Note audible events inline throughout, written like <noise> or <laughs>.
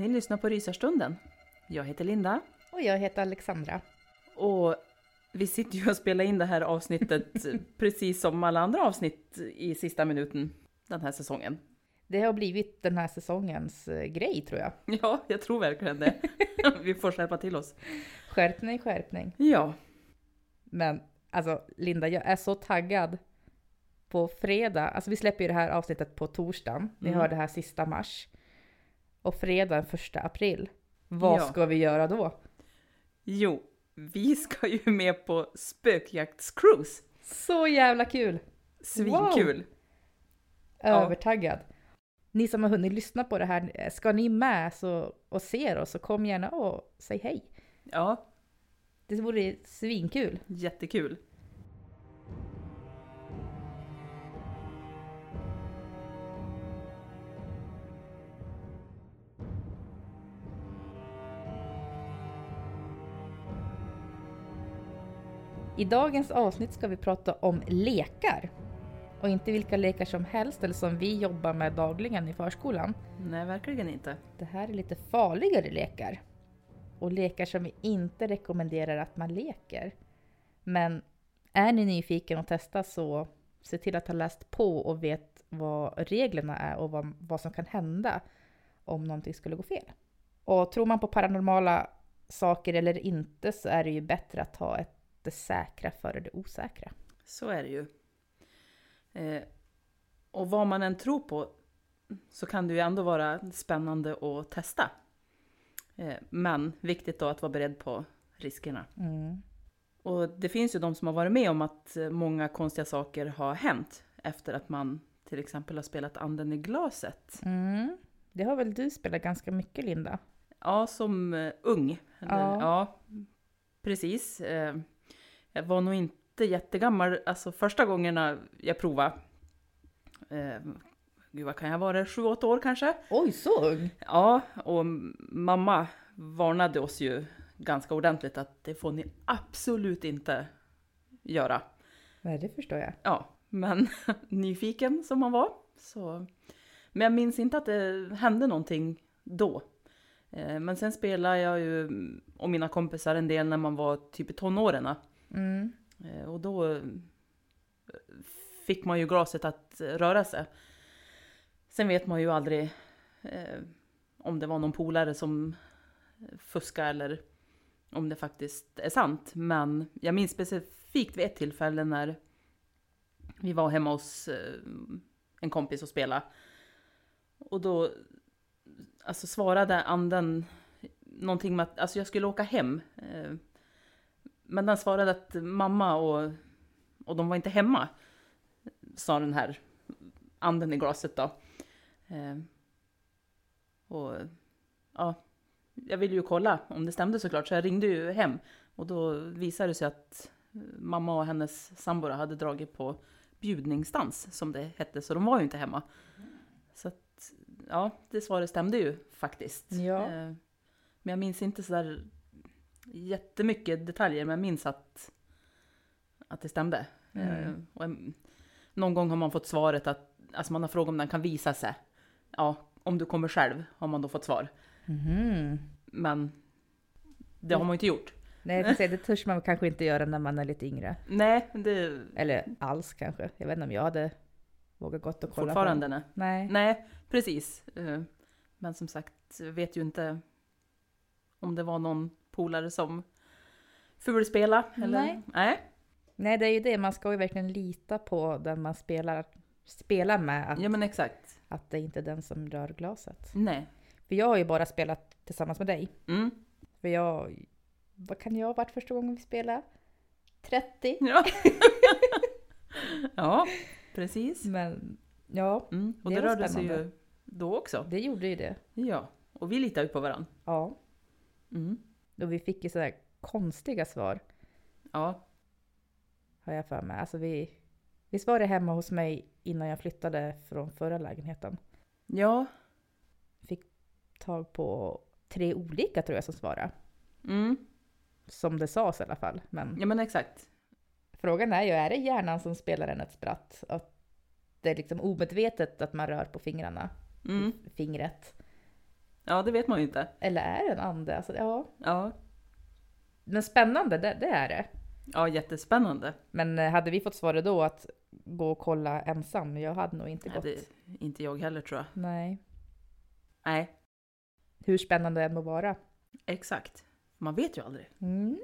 Ni lyssnar på Rysarstunden. Jag heter Linda Och jag heter Alexandra. och vi sitter ju och spelar in det här avsnittet <laughs> precis som alla andra avsnitt i sista minuten den här säsongen. Det har blivit den här säsongens eh, grej tror jag. <laughs> Ja, jag tror verkligen det. <laughs> Vi får skärpa till oss. Skärpning, skärpning. Ja, Men alltså Linda, jag är så taggad på fredag. Alltså vi släpper ju det här avsnittet på torsdagen. Vi Mm. hör det här sista mars. Och fredag den första april. Vad Ja. ska vi göra då? jo, vi ska ju med på spökjaktscruise. Så jävla kul! Svinkul! Ja. Övertaggad. Ni som har hunnit lyssna på det här, ska ni med så, och ser oss så kom gärna och säg hej. Ja, Det vore svinkul. jättekul. I dagens avsnitt ska vi prata om lekar. Och inte vilka lekar som helst eller som vi jobbar med dagligen i förskolan. Nej, verkligen inte. Det här är lite farligare lekar. Och lekar som vi inte rekommenderar att man leker. Men är ni nyfiken och testa så se till att ha läst på och vet vad reglerna är och vad, vad som kan hända om någonting skulle gå fel. Och tror man på paranormala saker eller inte så är det ju bättre att ta ett, det säkra före det osäkra. Så är det ju. Eh, och vad man än tror på så kan det ju ändå vara spännande att testa. Eh, men viktigt då att vara beredd på riskerna. Mm. Och det finns ju de som har varit med om att eh, många konstiga saker har hänt efter att man till exempel har spelat anden i glaset. Mm. Det har väl du spelat ganska mycket Linda? Ja, som eh, ung. Eller, Ja. ja. precis. Jag var nog inte jättegammal, alltså första gångerna jag provade. Eh, gud vad kan jag vara, sju, åtta år kanske? Oj, så ung! Ja, och mamma varnade oss ju ganska ordentligt att det får ni absolut inte göra. Nej, det förstår jag. Ja, men <laughs> nyfiken som man var så... Men jag minns inte att det hände någonting då. Eh, Men sen spelade jag ju och mina kompisar en del när man var typ i tonåren. Mm. Eh, och då eh, fick man ju glaset att röra sig. Sen vet man ju aldrig eh, om det var någon polare som fuskade eller om det faktiskt är sant. Men jag minns specifikt vid ett tillfälle när vi var hemma hos eh, en kompis och spelade. Och då alltså svarade anden någonting med att alltså jag skulle åka hem. Eh, men den svarade att mamma och, och de var inte hemma. Sa den här anden i glaset då. Eh, och ja, jag ville ju kolla om det stämde såklart, så jag ringde ju hem. Och då visade det sig att mamma och hennes sambora hade dragit på bjudningsdans, som det hette, så de var ju inte hemma. Så att, ja, det svaret stämde ju faktiskt. Ja. Eh, Men jag minns inte sådär jättemycket detaljer, men minns att, att det stämde. Mm. Eh, Och en, någon gång har man fått svaret att, alltså man har frågat om den kan visa sig. Ja, om du kommer själv har man då fått svar. Mhm. Men det har man ju inte gjort. Nej, det törs man kanske inte göra när man är lite yngre. Nej, det Eller alls kanske. Jag vet inte om jag hade vågat gått och kolla fortfarande på nej. Nej. Nej, precis. Eh, Men som sagt, vet ju inte om det var någon polare som fulspela eller? Nej. Nej. Nej, det är ju det. Man ska ju verkligen lita på den man spelar, spelar med. Att, Ja men exakt. att det inte är den som rör glaset. Nej. För jag har ju bara spelat tillsammans med dig. Mm. För jag... Vad kan jag ha varit första gången vi spelade? 30? Ja. <laughs> ja, precis. Men ja, Mm. Och Det det, rörde sig ju då också. det gjorde ju det. Ja, och vi litar ju på varandra. Ja. Mm. Och vi fick ju sådär konstiga svar, Ja, har jag för mig. Alltså vi... Visst var det hemma hos mig innan jag flyttade från förra lägenheten? ja, Fick tag på tre olika tror jag som svarade. mm. Som det sades i alla fall. Men ja men exakt. frågan är ju, är det hjärnan som spelar en ett spratt? Att det är liksom omedvetet att man rör på fingrarna? Mm. Fingret? Ja, det vet man ju inte. Eller är det en ande? Alltså, ja. Ja, Men spännande, det, det är det. ja jättespännande. Men eh, hade vi fått svaret då att gå och kolla ensam? Jag hade nog inte gått. det, inte jag heller tror jag. Nej. Nej, Hur spännande det än må vara. exakt. Man vet ju aldrig. Mm.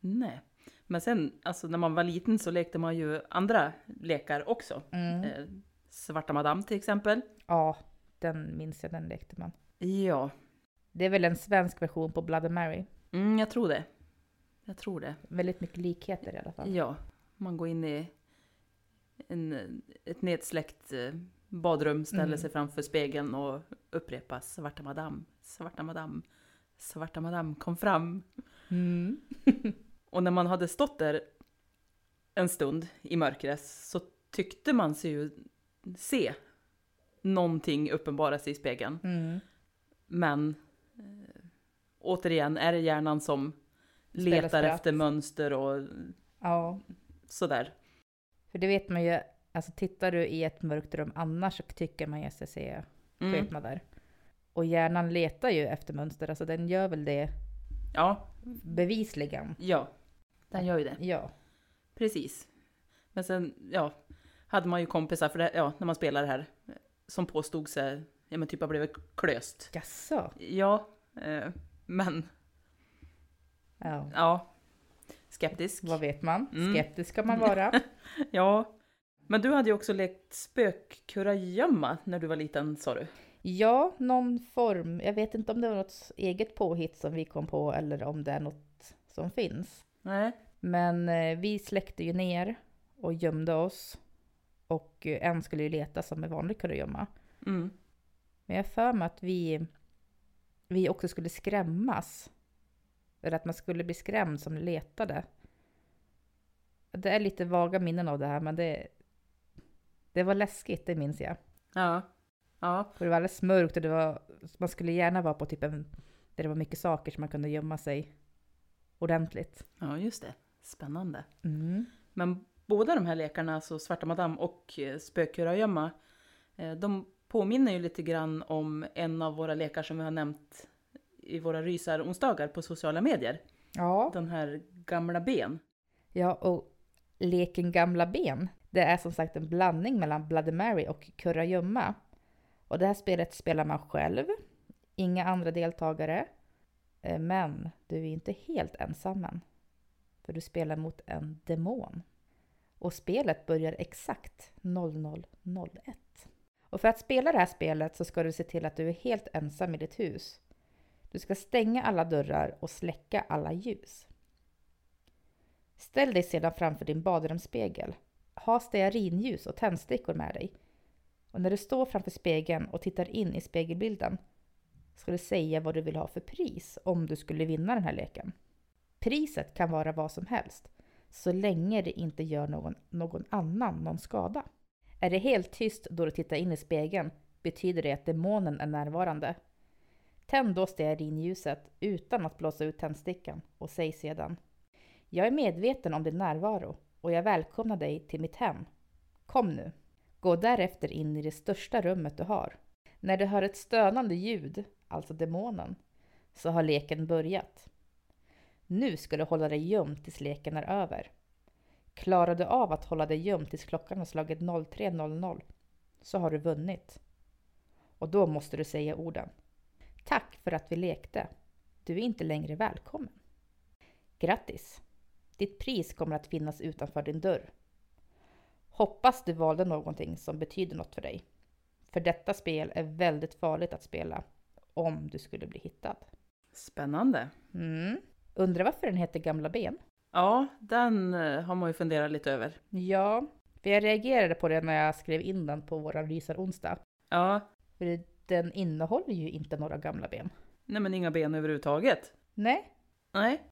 Nej. Men sen, alltså när man var liten så lekte man ju andra lekar också. Mm. Eh, Svarta Madame till exempel. Ja, den minns jag, den lekte man. Ja, Det är väl en svensk version på Bloody Mary. mm, jag tror det. Jag tror det. Väldigt mycket likheter i alla fall. Ja, man går in i en, ett nedsläckt eh, badrum, ställer Mm. sig framför spegeln och upprepar Svarta Madame, Svarta Madame, Svarta Madame kom fram. Mm. <laughs> Och när man hade stått där en stund i mörkret så tyckte man sig ju se någonting uppenbara sig i spegeln. Mm. Men eh, återigen är det hjärnan som Spelar letar spratt. efter mönster och Ja, sådär. för det vet man ju. Alltså tittar du i ett mörkt rum annars så tycker man ju sig se Mm. skepnader. Och hjärnan letar ju efter mönster, alltså den gör väl det Ja, bevisligen. ja, den gör ju det. Ja. Precis. Men sen, ja, hade man ju kompisar, för det, ja, när man spelar det här, som påstod sig, ja men typ ha blivit klöst. Jaså? Ja, eh, men Ja. ja, skeptisk. Vad vet man? Mm. Skeptisk ska man <laughs> vara. Ja, men du hade ju också lekt spökkurragömma när du var liten sa du. Ja, någon form. Jag vet inte om det var något eget påhitt som vi kom på eller om det är något som finns. Nej. Men eh, vi släckte ju ner och gömde oss. Och eh, en skulle ju leta som en vanlig kurragömma. Mm. Men jag har för mig att vi, vi också skulle skrämmas. Eller att man skulle bli skrämd som letade. Det är lite vaga minnen av det här men det, det var läskigt, det minns jag. Ja. Ja. För det var alldeles mörkt och det var, man skulle gärna vara på typ en Där det var mycket saker som man kunde gömma sig ordentligt. Ja, just det. Spännande. Mm. Men båda de här lekarna, alltså Svarta Madame och eh, Spökkurragömma, eh, de påminner ju lite grann om en av våra lekar som vi har nämnt i våra rysaronsdagar på sociala medier. Ja. Den här Gamla Ben. ja, och leken Gamla Ben, det är som sagt en blandning mellan Bloody Mary och Kurragömma. Och det här spelet spelar man själv, inga andra deltagare. Eh, Men du är inte helt ensam. För du spelar mot en demon. Och spelet börjar exakt 00.01. Och för att spela det här spelet så ska du se till att du är helt ensam i ditt hus. Du ska stänga alla dörrar och släcka alla ljus. Ställ dig sedan framför din badrumsspegel. Ha stearinljus och tändstickor med dig. Och när du står framför spegeln och tittar in i spegelbilden ska du säga vad du vill ha för pris om du skulle vinna den här leken. Priset kan vara vad som helst, så länge det inte gör någon, någon annan någon skada. Är det helt tyst då du tittar in i spegeln betyder det att demonen är närvarande. Tänd då stearinljuset utan att blåsa ut tändstickan och säg sedan Jag är medveten om din närvaro och jag välkomnar dig till mitt hem. Kom nu. Gå därefter in i det största rummet du har. När du hör ett stönande ljud, alltså demonen, så har leken börjat. Nu ska du hålla dig gömd tills leken är över. Klarar du av att hålla dig gömd tills klockan har slagit 03.00 så har du vunnit. Och då måste du säga orden. Tack för att vi lekte. Du är inte längre välkommen. Grattis! Ditt pris kommer att finnas utanför din dörr. Hoppas du valde någonting som betyder något för dig. För detta spel är väldigt farligt att spela om du skulle bli hittad. Spännande. Mm. Undrar varför den heter Gamla Ben? Ja, den eh, har man ju funderat lite över. Ja, för jag reagerade på det när jag skrev in den på våra rysaronsdag. Ja, För den innehåller ju inte några gamla ben. nej men inga ben överhuvudtaget. Nej. Nej.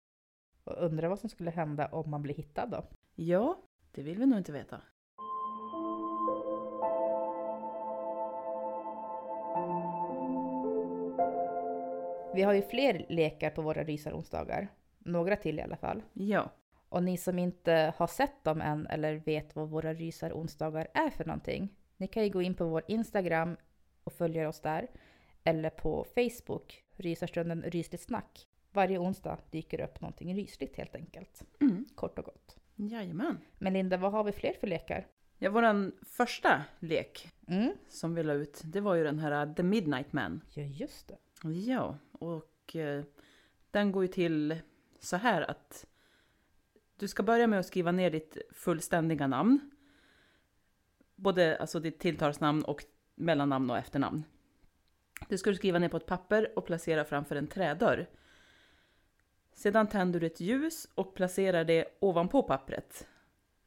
Och undrar vad som skulle hända om man blir hittad då? Ja, det vill vi nog inte veta. Vi har ju fler lekar på våra rysaronsdagar. Några till i alla fall. Ja. Och ni som inte har sett dem än eller vet vad våra rysaronsdagar är för någonting. Ni kan ju gå in på vår Instagram och följa oss där. Eller på Facebook, Rysarstunden Rysligt Snack. Varje onsdag dyker det upp någonting rysligt helt enkelt. Mm. Kort och gott. Jajamän. Men Linda, vad har vi fler för lekar? Ja, våran första lek Mm. som vi la ut, det var ju den här uh, The Midnight Man. Ja, just det. Ja, och eh, den går ju till så här att du ska börja med att skriva ner ditt fullständiga namn. Både alltså ditt tilltalsnamn och mellannamn och efternamn. Det ska du skriva ner på ett papper och placera framför en trädörr. Sedan tänder du ett ljus och placerar det ovanpå pappret.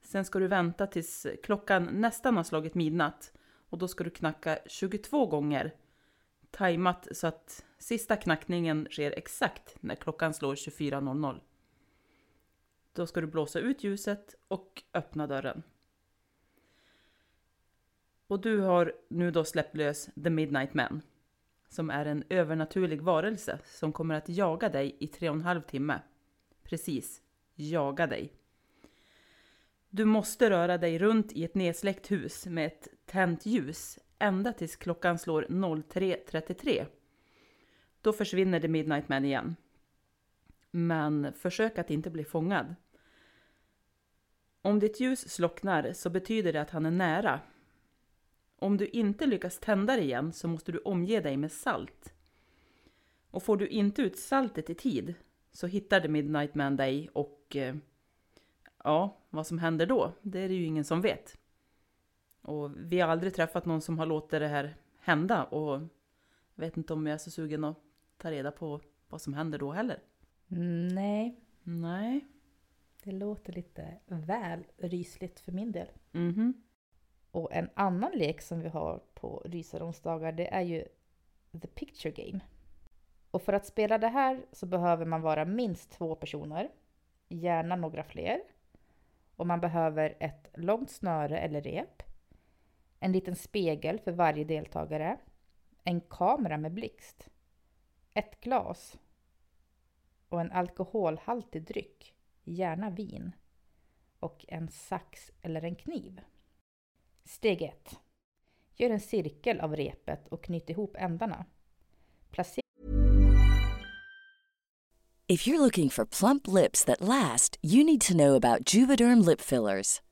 Sen ska du vänta tills klockan nästan har slagit midnatt och då ska du knacka 22 gånger tajmat så att sista knackningen sker exakt när klockan slår 24.00. Då ska du blåsa ut ljuset och öppna dörren. Och du har nu då släppt lös The Midnight Man. Som är en övernaturlig varelse som kommer att jaga dig i tre och en halv timme. Precis, jaga dig. Du måste röra dig runt i ett nedsläckt hus med ett tänt ljus ända tills klockan slår 03.33. Då försvinner The Midnight Man igen. Men försök att inte bli fångad. Om ditt ljus slocknar så betyder det att han är nära. Om du inte lyckas tända det igen så måste du omge dig med salt. Och får du inte ut saltet i tid så hittar The Midnight Man dig och eh, ja, vad som händer då, det är det ju ingen som vet. Och vi har aldrig träffat någon som har låtit det här hända och jag vet inte om jag är så sugen att ta reda på vad som händer då heller. Mm, Nej, Nej. det låter lite väl rysligt för min del. Mhm. Och en annan lek som vi har på rysaronsdagar det är ju The Picture Game. Och för att spela det här så behöver man vara minst två personer, gärna några fler. Och man behöver ett långt snöre eller rep, en liten spegel för varje deltagare, en kamera med blixt, ett glas och en alkoholhaltig dryck, gärna vin, och en sax eller en kniv. Steg 1. Gör en cirkel av repet och knyt ihop ändarna. Placera If you're looking for plump lips that last, you need to know about Juvederm lip fillers.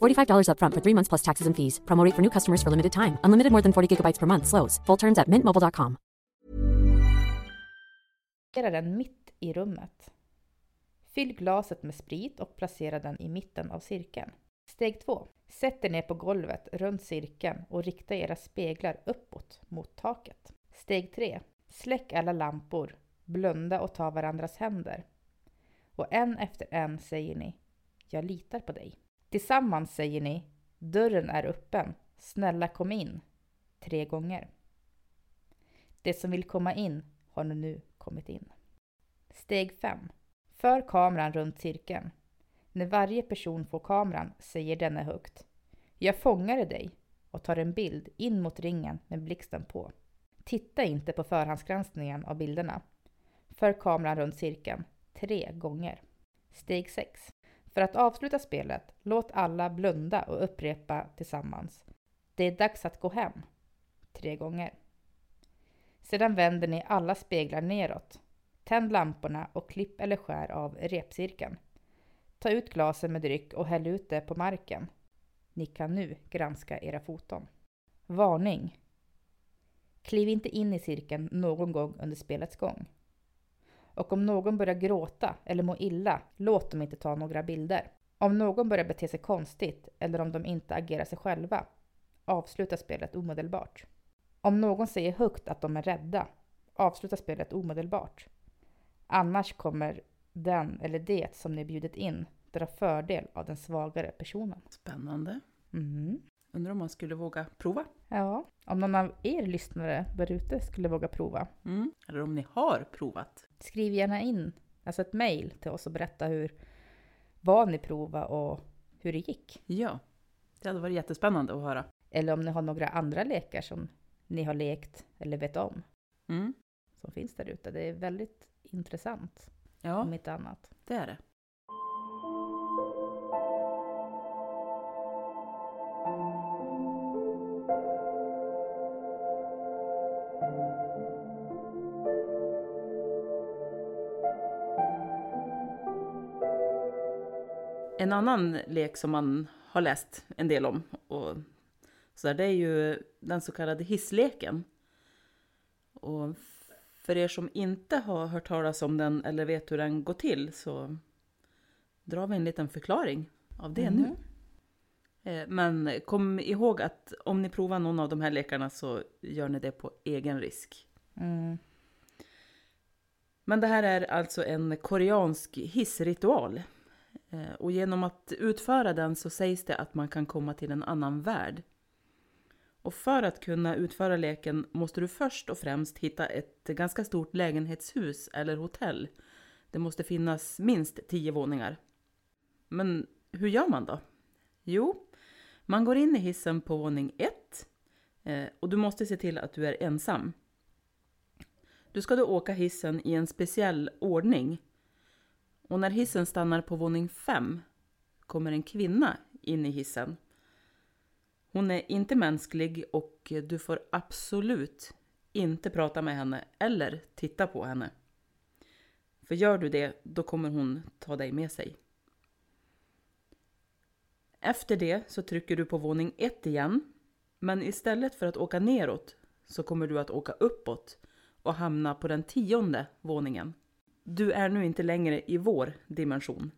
$45 upfront for three months plus taxes and fees. Promo rate for new customers for limited time. Unlimited more than 40 gigabytes per month. Slows. Full terms at mintmobile.com. Placera den mitt i rummet. Fyll glaset med sprit och placera den i mitten av cirkeln. Steg 2. Sätt er ner på golvet runt cirkeln och rikta era speglar uppåt mot taket. Steg 3. Släck alla lampor, blunda och ta varandras händer. Och en efter en säger ni Jag litar på dig. Tillsammans säger ni Dörren är öppen. Snälla kom in. Tre gånger. Det som vill komma in har nu kommit in. Steg 5. För kameran runt cirkeln. När varje person får kameran säger denne högt. Jag fångade dig och tar en bild in mot ringen med blixten på. Titta inte på förhandsgranskningen av bilderna. För kameran runt cirkeln tre gånger. Steg 6. För att avsluta spelet, låt alla blunda och upprepa tillsammans. Det är dags att gå hem. Tre gånger. Sedan vänder ni alla speglar neråt. Tänd lamporna och klipp eller skär av repcirkeln. Ta ut glasen med dryck och häll ut det på marken. Ni kan nu granska era foton. Varning! Kliv inte in i cirkeln någon gång under spelets gång. Och om någon börjar gråta eller må illa, låt dem inte ta några bilder. Om någon börjar bete sig konstigt eller om de inte agerar sig själva, avsluta spelet omedelbart. Om någon säger högt att de är rädda, avsluta spelet omedelbart. Annars kommer den eller det som ni bjudit in dra fördel av den svagare personen. Spännande. Mm. Undrar om man skulle våga prova? Ja, om någon av er lyssnare där ute skulle våga prova. Mm. Eller om ni har provat? Skriv gärna in alltså ett mejl till oss och berätta hur, vad ni provade och hur det gick. Ja, det hade varit jättespännande att höra. Eller om ni har några andra lekar som ni har lekt eller vet om. Mm. Som finns där ute. Det är väldigt intressant. Ja, Om inte annat. det är det. En annan lek som man har läst en del om och så där, det är ju den så kallade hissleken. Och för er som inte har hört talas om den eller vet hur den går till så drar vi en liten förklaring av det nu. Eh, Men kom ihåg att om ni provar någon av de här lekarna så gör ni det på egen risk. Mm. Men det här är alltså en koreansk hissritual. Eh, och genom att utföra den så sägs det att man kan komma till en annan värld. Och för att kunna utföra leken måste du först och främst hitta ett ganska stort lägenhetshus eller hotell. Det måste finnas minst tio våningar. Men hur gör man då? Jo, man går in i hissen på våning 1 eh, och du måste se till att du är ensam. Du ska då åka hissen i en speciell ordning. Och när hissen stannar på våning 5 kommer en kvinna in i hissen. Hon är inte mänsklig och du får absolut inte prata med henne eller titta på henne. För gör du det, då kommer hon ta dig med sig. Efter det så trycker du på våning 1 igen. Men istället för att åka neråt så kommer du att åka uppåt och hamna på den tionde våningen. Du är nu inte längre i vår dimension.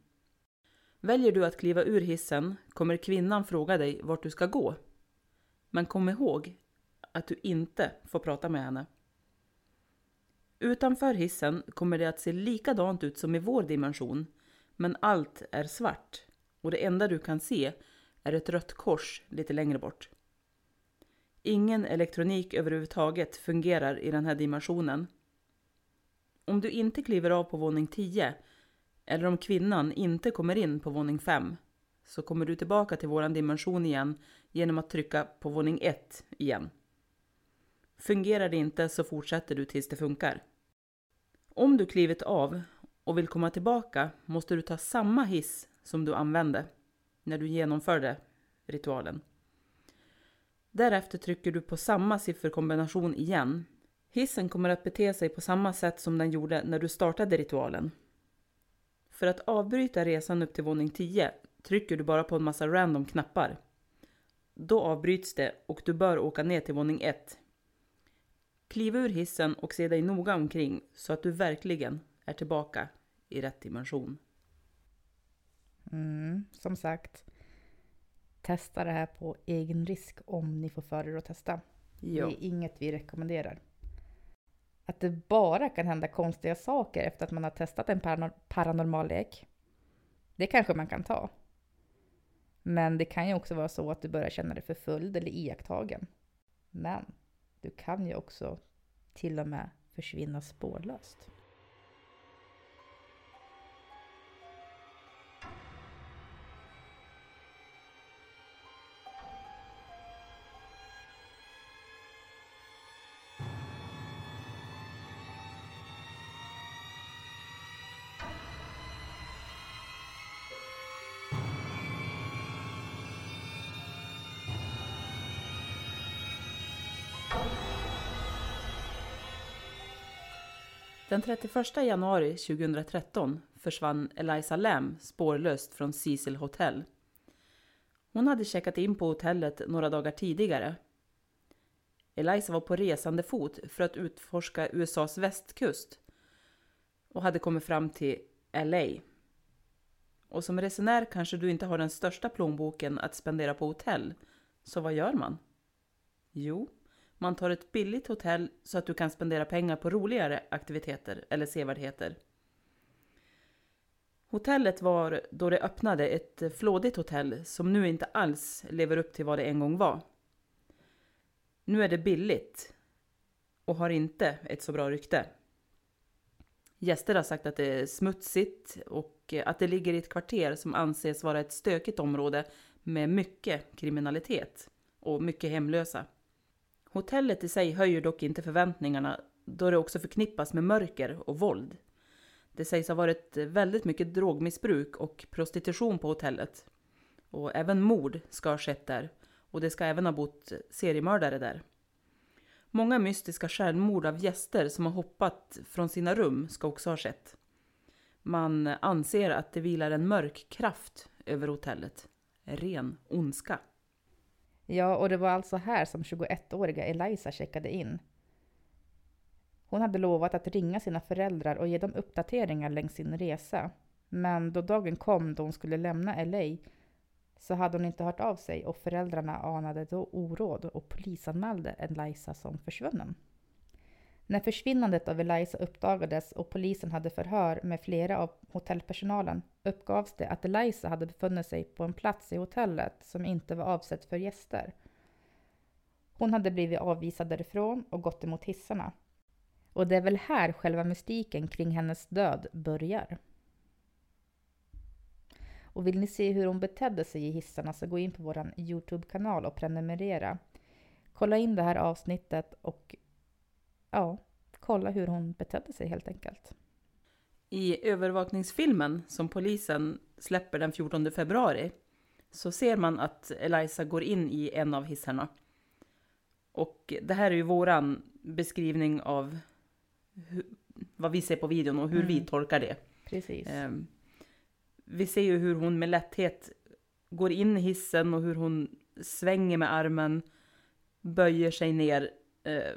Väljer du att kliva ur hissen kommer kvinnan fråga dig vart du ska gå. Men kom ihåg att du inte får prata med henne. Utanför hissen kommer det att se likadant ut som i vår dimension, men allt är svart och det enda du kan se är ett rött kors lite längre bort. Ingen elektronik överhuvudtaget fungerar i den här dimensionen. Om du inte kliver av på våning 10 eller om kvinnan inte kommer in på våning 5 så kommer du tillbaka till våran dimension igen genom att trycka på våning 1 igen. Fungerar det inte så fortsätter du tills det funkar. Om du klivit av och vill komma tillbaka måste du ta samma hiss som du använde när du genomförde ritualen. Därefter trycker du på samma sifferkombination igen. Hissen kommer att bete sig på samma sätt som den gjorde när du startade ritualen. För att avbryta resan upp till våning 10 trycker du bara på en massa random knappar. Då avbryts det och du bör åka ner till våning 1. Kliv ur hissen och se dig noga omkring så att du verkligen är tillbaka i rätt dimension. Mm, som sagt, testa det här på egen risk om ni får för er att testa. Ja. Det är inget vi rekommenderar. Att det bara kan hända konstiga saker efter att man har testat en paranor- paranormal lek, det kanske man kan ta. Men det kan ju också vara så att du börjar känna dig förföljd eller iakttagen. Men du kan ju också till och med försvinna spårlöst. Den 31 januari 2013 försvann Eliza Lam spårlöst från Cecil Hotel. Hon hade checkat in på hotellet några dagar tidigare. Eliza var på resande fot för att utforska USAs västkust och hade kommit fram till LA. Och som resenär kanske du inte har den största plånboken att spendera på hotell. Så vad gör man? Jo, man tar ett billigt hotell så att du kan spendera pengar på roligare aktiviteter eller sevärdheter. Hotellet var då det öppnade ett flådigt hotell som nu inte alls lever upp till vad det en gång var. Nu är det billigt och har inte ett så bra rykte. Gäster har sagt att det är smutsigt och att det ligger i ett kvarter som anses vara ett stökigt område med mycket kriminalitet och mycket hemlösa. Hotellet i sig höjer dock inte förväntningarna då det också förknippas med mörker och våld. Det sägs ha varit väldigt mycket drogmissbruk och prostitution på hotellet. Och även mord ska ha skett där och det ska även ha bott seriemördare där. Många mystiska självmord av gäster som har hoppat från sina rum ska också ha skett. Man anser att det vilar en mörk kraft över hotellet. Ren ondska. Ja, och det var alltså här som 21-åriga Eliza checkade in. Hon hade lovat att ringa sina föräldrar och ge dem uppdateringar längs sin resa. Men då dagen kom då hon skulle lämna LA så hade hon inte hört av sig och föräldrarna anade då oråd och polisanmälde Eliza som försvunnen. När försvinnandet av Eliza uppdagades och polisen hade förhör med flera av hotellpersonalen uppgavs det att Eliza hade befunnit sig på en plats i hotellet som inte var avsett för gäster. Hon hade blivit avvisad därifrån och gått emot hissarna. Och det är väl här själva mystiken kring hennes död börjar. Och vill ni se hur hon betedde sig i hissarna så gå in på vår Youtube-kanal och prenumerera. Kolla in det här avsnittet och ja, kolla hur hon betedde sig helt enkelt. I övervakningsfilmen som polisen släpper den 14 februari så ser man att Eliza går in i en av hissarna. Och det här är ju våran beskrivning av hur, vad vi ser på videon och hur vi Mm. tolkar det. Precis. Ehm, vi ser ju hur hon med lätthet går in i hissen och hur hon svänger med armen, böjer sig ner eh,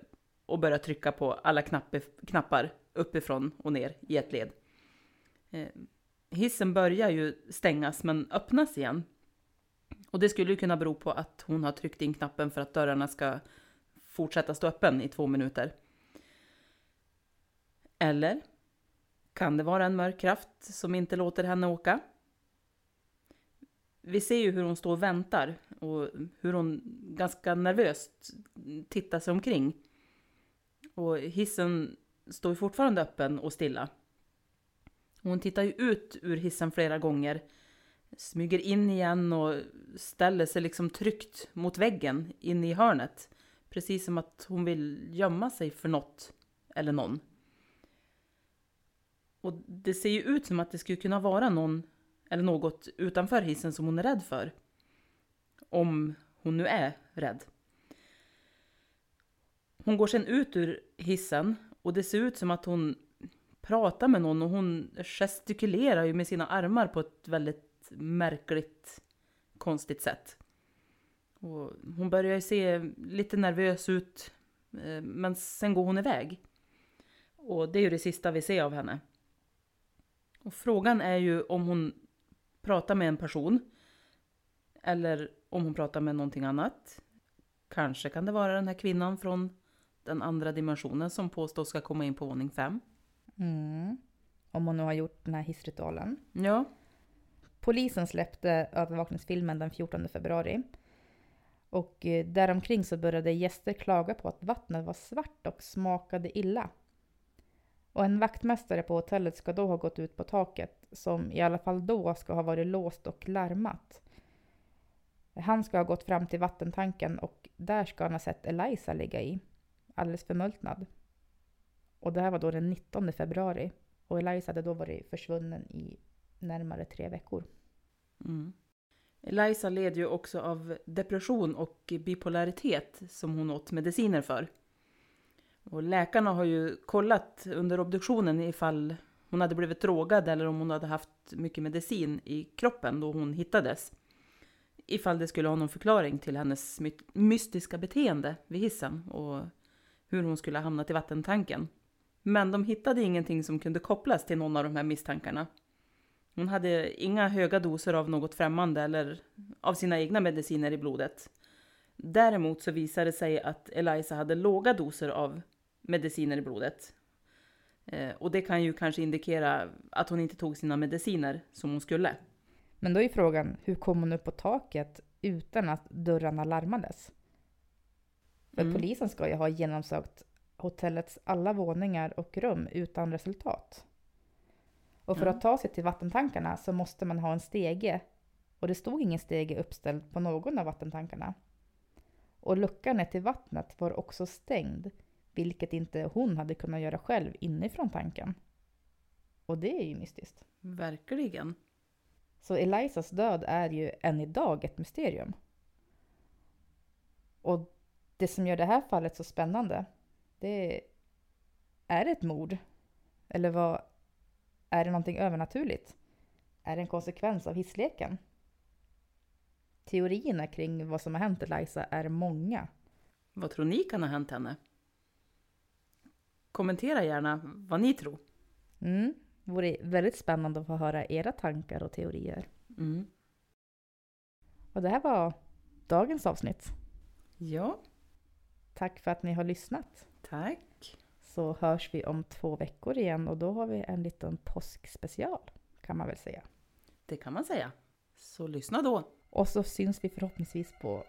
och börja trycka på alla knapp, knappar uppifrån och ner i ett led. Eh, hissen börjar ju stängas men öppnas igen. Och det skulle ju kunna bero på att hon har tryckt in knappen för att dörrarna ska fortsätta stå öppen i två minuter. Eller kan det vara en mörk kraft som inte låter henne åka? Vi ser ju hur hon står och väntar och hur hon ganska nervöst tittar sig omkring. Och hissen står ju fortfarande öppen och stilla. Hon tittar ju ut ur hissen flera gånger, smyger in igen och ställer sig liksom tryckt mot väggen inne i hörnet. Precis som att hon vill gömma sig för något eller någon. Och det ser ju ut som att det skulle kunna vara någon eller något utanför hissen som hon är rädd för. Om hon nu är rädd. Hon går sen ut ur hissen och det ser ut som att hon pratar med någon och hon gestikulerar ju med sina armar på ett väldigt märkligt, konstigt sätt. Och hon börjar ju se lite nervös ut, eh, men sen går hon iväg. Och det är ju det sista vi ser av henne. Och frågan är ju om hon pratar med en person. Eller om hon pratar med någonting annat. Kanske kan det vara den här kvinnan från den andra dimensionen som påstås ska komma in på våning fem. Mm. Om hon nu har gjort den här hissritualen. Ja, Polisen släppte övervakningsfilmen den 14 februari. Och eh, däromkring så började gäster klaga på att vattnet var svart och smakade illa. Och en vaktmästare på hotellet ska då ha gått ut på taket, som i alla fall då ska ha varit låst och larmat. Han ska ha gått fram till vattentanken och där ska han ha sett Eliza ligga i, alldeles förmultnad. Och det här var då den 19 februari. Och Eliza hade då varit försvunnen i närmare tre veckor. Mm. Eliza led ju också av depression och bipolaritet som hon åt mediciner för. Och läkarna har ju kollat under obduktionen ifall hon hade blivit drogad eller om hon hade haft mycket medicin i kroppen då hon hittades. Ifall det skulle ha någon förklaring till hennes mystiska beteende vid hissen och hur hon skulle ha hamnat i vattentanken. Men de hittade ingenting som kunde kopplas till någon av de här misstankarna. Hon hade inga höga doser av något främmande eller av sina egna mediciner i blodet. Däremot så visade det sig att Eliza hade låga doser av mediciner i blodet. Eh, och det kan ju kanske indikera att hon inte tog sina mediciner som hon skulle. Men då är frågan, hur kom hon upp på taket utan att dörrarna larmades? För Mm. polisen ska ju ha genomsökt hotellets alla våningar och rum utan resultat. Och för Ja. att ta sig till vattentankarna så måste man ha en stege. Och det stod ingen stege uppställd på någon av vattentankarna. Och luckan ner till vattnet var också stängd, vilket inte hon hade kunnat göra själv inifrån tanken. Och det är ju mystiskt. Verkligen. Så Elizas död är ju än idag ett mysterium. Och det som gör det här fallet så spännande, det är, är det ett mord? Eller vad, är det någonting övernaturligt? Är det en konsekvens av hissleken? Teorierna kring vad som har hänt Eliza är många. Vad tror ni kan ha hänt henne? Kommentera gärna vad ni tror. Mm, vore väldigt spännande att få höra era tankar och teorier. Mm. Och det här var dagens avsnitt. Ja, Tack för att ni har lyssnat. tack. så hörs vi om två veckor igen och då har vi en liten påskspecial kan man väl säga. Det kan man säga. Så lyssna då Och så syns vi förhoppningsvis på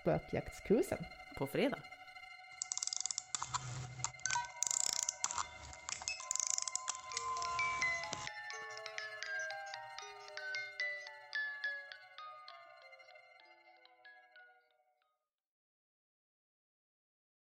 spökjaktscruisen. på fredag.